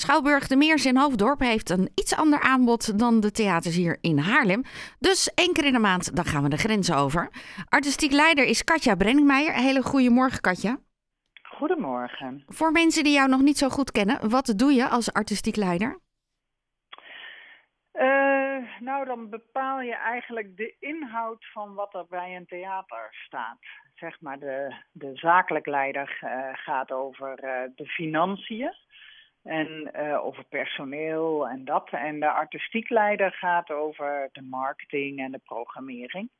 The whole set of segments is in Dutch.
Schouwburg de Meers in Hoofddorp heeft een iets ander aanbod dan de theaters hier in Haarlem. Dus één keer in de maand, dan gaan we de grens over. Artistiek leider is Katja Brenningmeijer. Hele goede morgen, Katja. Goedemorgen. Voor mensen die jou nog niet zo goed kennen, wat doe je als artistiek leider? Uh, nou, dan bepaal je eigenlijk de inhoud van wat er bij een theater staat. Zeg maar, de, de zakelijk leider uh, gaat over uh, de financiën en over personeel en dat. En de artistiek leider gaat over de marketing en de programmering.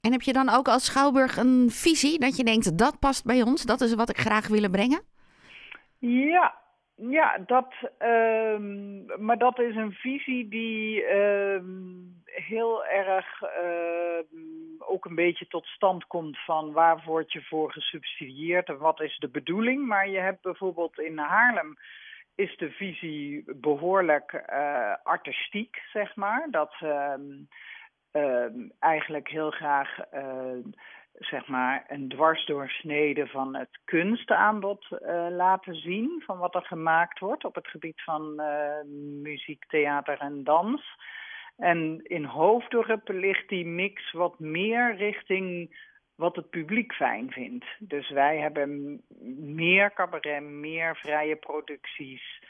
En heb je dan ook als Schouwburg een visie dat je denkt dat past bij ons, dat is wat ik graag willen brengen? Ja, ja, dat, um, maar dat is een visie die um, heel erg um, ook een beetje tot stand komt van waar word je voor gesubsidieerd en wat is de bedoeling. Maar je hebt bijvoorbeeld in Haarlem is de visie behoorlijk uh, artistiek, zeg maar. Dat eigenlijk heel graag uh, zeg maar een dwarsdoorsnede van het kunstaanbod uh, laten zien. Van wat er gemaakt wordt op het gebied van muziek, theater en dans. En in Hoofddorp ligt die mix wat meer richting wat het publiek fijn vindt. Dus wij hebben meer cabaret, meer vrije producties.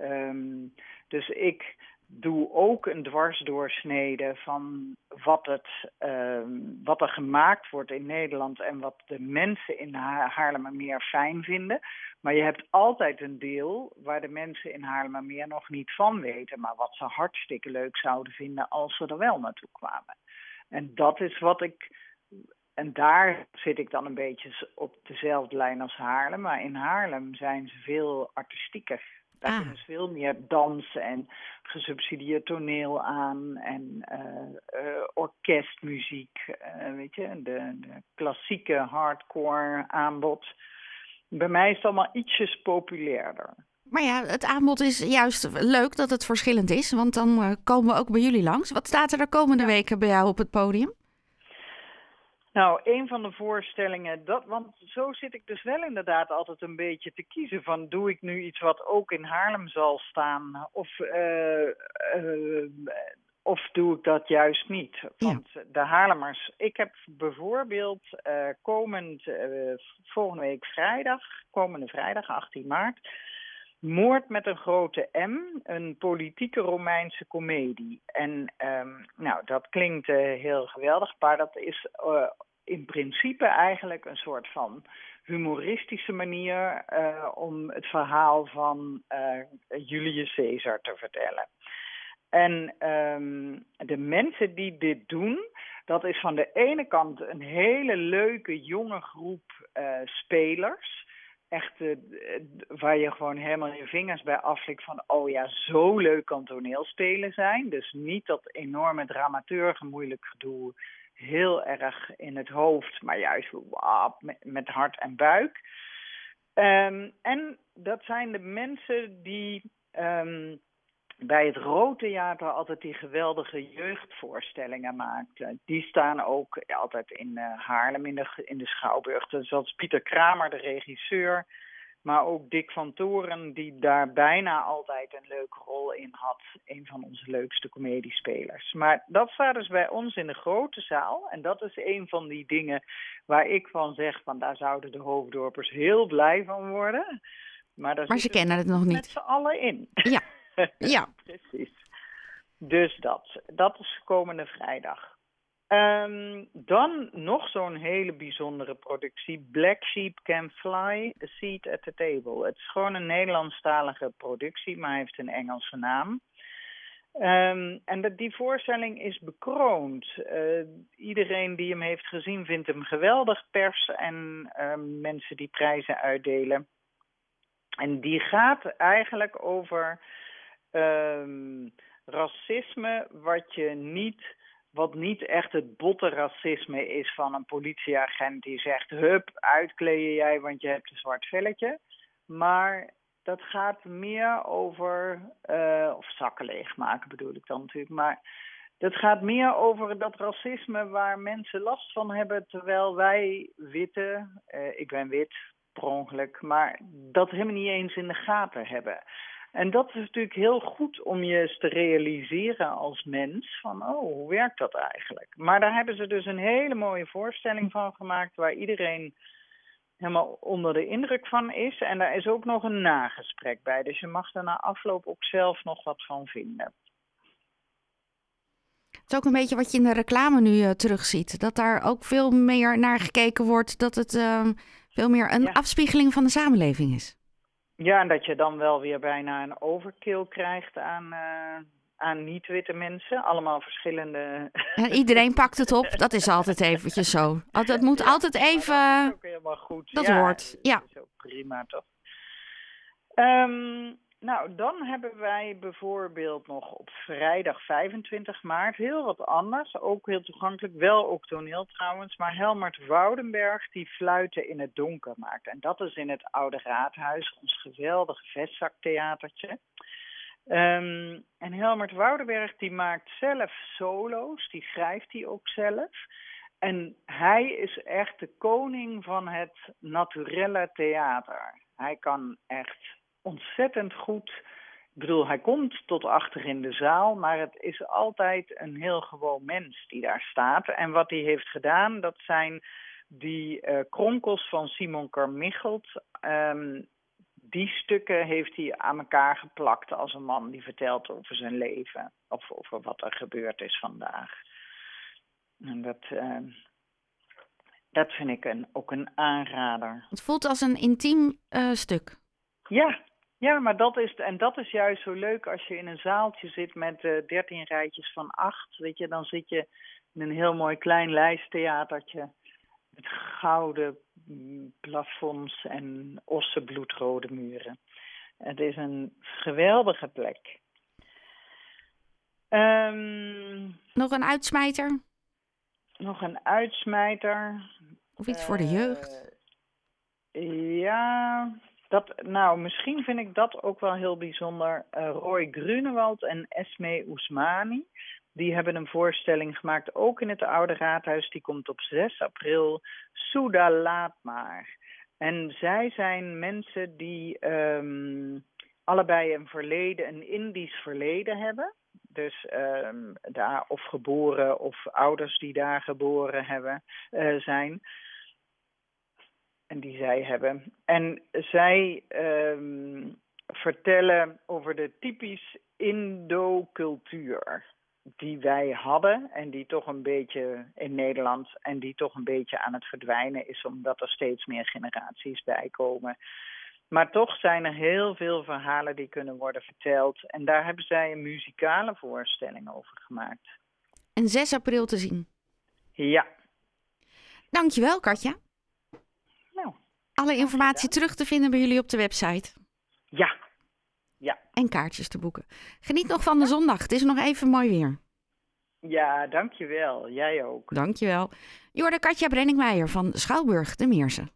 Um, dus ik doe ook een dwarsdoorsnede van wat, het, uh, wat er gemaakt wordt in Nederland en wat de mensen in Haarlemmermeer fijn vinden. Maar je hebt altijd een deel waar de mensen in Haarlemmermeer nog niet van weten, maar wat ze hartstikke leuk zouden vinden als ze er wel naartoe kwamen. En dat is wat ik. En daar zit ik dan een beetje op dezelfde lijn als Haarlem. Maar in Haarlem zijn ze veel artistieker daar ah. kunnen ze veel meer dansen en gesubsidieerd toneel aan en uh, uh, orkestmuziek, uh, weet je, de, de, klassieke hardcore aanbod. Bij mij is het allemaal ietsjes populairder. Maar ja, het aanbod is juist leuk dat het verschillend is, want dan komen we ook bij jullie langs. Wat staat er de komende weken bij jou op het podium? Nou, een van de voorstellingen, dat, want zo zit ik dus wel inderdaad altijd een beetje te kiezen van doe ik nu iets wat ook in Haarlem zal staan of, uh, uh, of doe ik dat juist niet. Want ja. de Haarlemers, ik heb bijvoorbeeld uh, komend, volgende week vrijdag, komende vrijdag 18 maart, Moord met een grote M, een politieke Romeinse komedie. En um, nou, dat klinkt uh, heel geweldig, maar dat is uh, in principe eigenlijk een soort van humoristische manier uh, om het verhaal van Julius Caesar te vertellen. En um, de mensen die dit doen, dat is van de ene kant een hele leuke jonge groep spelers echt uh, waar je gewoon helemaal je vingers bij aflikt van oh ja, zo leuk kan toneelspelen zijn. Dus niet dat enorme dramaturgen moeilijk gedoe heel erg in het hoofd, maar juist met, hart en buik. Um, en dat zijn de mensen die um, bij het Rood Theater altijd die geweldige jeugdvoorstellingen maakte. Die staan ook altijd in uh, Haarlem in de, in de Schouwburg. Zoals Pieter Kramer, de regisseur. Maar ook Dick van Toren, die daar bijna altijd een leuke rol in had. Een van onze leukste comediespelers. Maar dat staat dus bij ons in de grote zaal. En dat is een van die dingen waar ik van zeg: van daar zouden de hoofddorpers heel blij van worden. Maar, maar ze kennen het nog niet. Met z'n allen in. Ja. Ja. Precies. Dus dat. Dat is komende vrijdag. Um, dan nog zo'n hele bijzondere productie. Black Sheep Can Fly, A Seat at the Table. Het is gewoon een Nederlandstalige productie, maar heeft een Engelse naam. Um, en dat, die voorstelling is bekroond. Uh, iedereen die hem heeft gezien vindt hem geweldig. Pers en uh, mensen die prijzen uitdelen. En die gaat eigenlijk over um, racisme wat je niet wat niet echt het botte racisme is van een politieagent die zegt: Hup, uitkleden jij, want je hebt een zwart velletje. Maar dat gaat meer over, uh, of zakken leegmaken bedoel ik dan natuurlijk. Maar dat gaat meer over dat racisme waar mensen last van hebben, terwijl wij witte, uh, ik ben wit per ongeluk, maar dat helemaal niet eens in de gaten hebben. En dat is natuurlijk heel goed om je eens te realiseren als mens van, oh, hoe werkt dat eigenlijk? Maar daar hebben ze dus een hele mooie voorstelling van gemaakt waar iedereen helemaal onder de indruk van is. En daar is ook nog een nagesprek bij. Dus je mag er na afloop ook zelf nog wat van vinden. Het is ook een beetje wat je in de reclame nu uh, terugziet. Dat daar ook veel meer naar gekeken wordt. Dat het uh, veel meer een afspiegeling van de samenleving is. Ja, en dat je dan wel weer bijna een overkill krijgt aan, uh, aan niet-witte mensen. Allemaal verschillende... En iedereen pakt het op. Dat is altijd eventjes zo. Het moet ja, altijd even... Dat is ook helemaal goed. Dat ja, hoort, ja. Dat is ook prima, toch? Um, nou, dan hebben wij bijvoorbeeld nog op vrijdag 25 maart heel wat anders. Ook heel toegankelijk, wel ook toneel trouwens. Maar Helmert Woudenberg die fluiten in het donker maakt. En dat is in het Oude Raadhuis, ons geweldige vestzaktheatertje. Um, en Helmert Woudenberg die maakt zelf solo's, die schrijft hij ook zelf. En hij is echt de koning van het naturelle theater. Hij kan echt ontzettend goed. Ik bedoel, hij komt tot achter in de zaal, maar het is altijd een heel gewoon mens die daar staat. En wat hij heeft gedaan, dat zijn die uh, kronkels van Simon Carmichelt. Um, die stukken heeft hij aan elkaar geplakt als een man die vertelt over zijn leven. Of over wat er gebeurd is vandaag. En dat, uh, dat vind ik een, ook een aanrader. Het voelt als een intiem uh, stuk. Ja, ja, maar dat is, en dat is juist zo leuk als je in een zaaltje zit met dertien uh, rijtjes van acht. Weet je, dan zit je in een heel mooi klein lijsttheatertje met gouden plafonds en ossenbloedrode muren. Het is een geweldige plek. Um, nog een uitsmijter? Nog een uitsmijter. Of iets uh, voor de jeugd? Uh, ja, dat, nou, misschien vind ik dat ook wel heel bijzonder. Uh, Roy Grunewald en Esme Ousmani, die hebben een voorstelling gemaakt, ook in het Oude Raadhuis. Die komt op 6 april. Souda Laat maar. En zij zijn mensen die um, allebei een verleden, een Indisch verleden hebben. Dus um, daar of geboren of ouders die daar geboren hebben, uh, zijn. En die zij hebben. En zij um, vertellen over de typisch Indo-cultuur die wij hadden en die toch een beetje in Nederland en die toch een beetje aan het verdwijnen is omdat er steeds meer generaties bij komen. Maar toch zijn er heel veel verhalen die kunnen worden verteld en daar hebben zij een muzikale voorstelling over gemaakt. En 6 april te zien. Ja. Dankjewel, Katja. Alle informatie terug te vinden bij jullie op de website. Ja. Ja. En kaartjes te boeken. Geniet nog van de zondag. Het is nog even mooi weer. Ja, dankjewel. Jij ook. Dankjewel. Je hoorde Katja Brenningmeijer van Schouwburg de Meersen.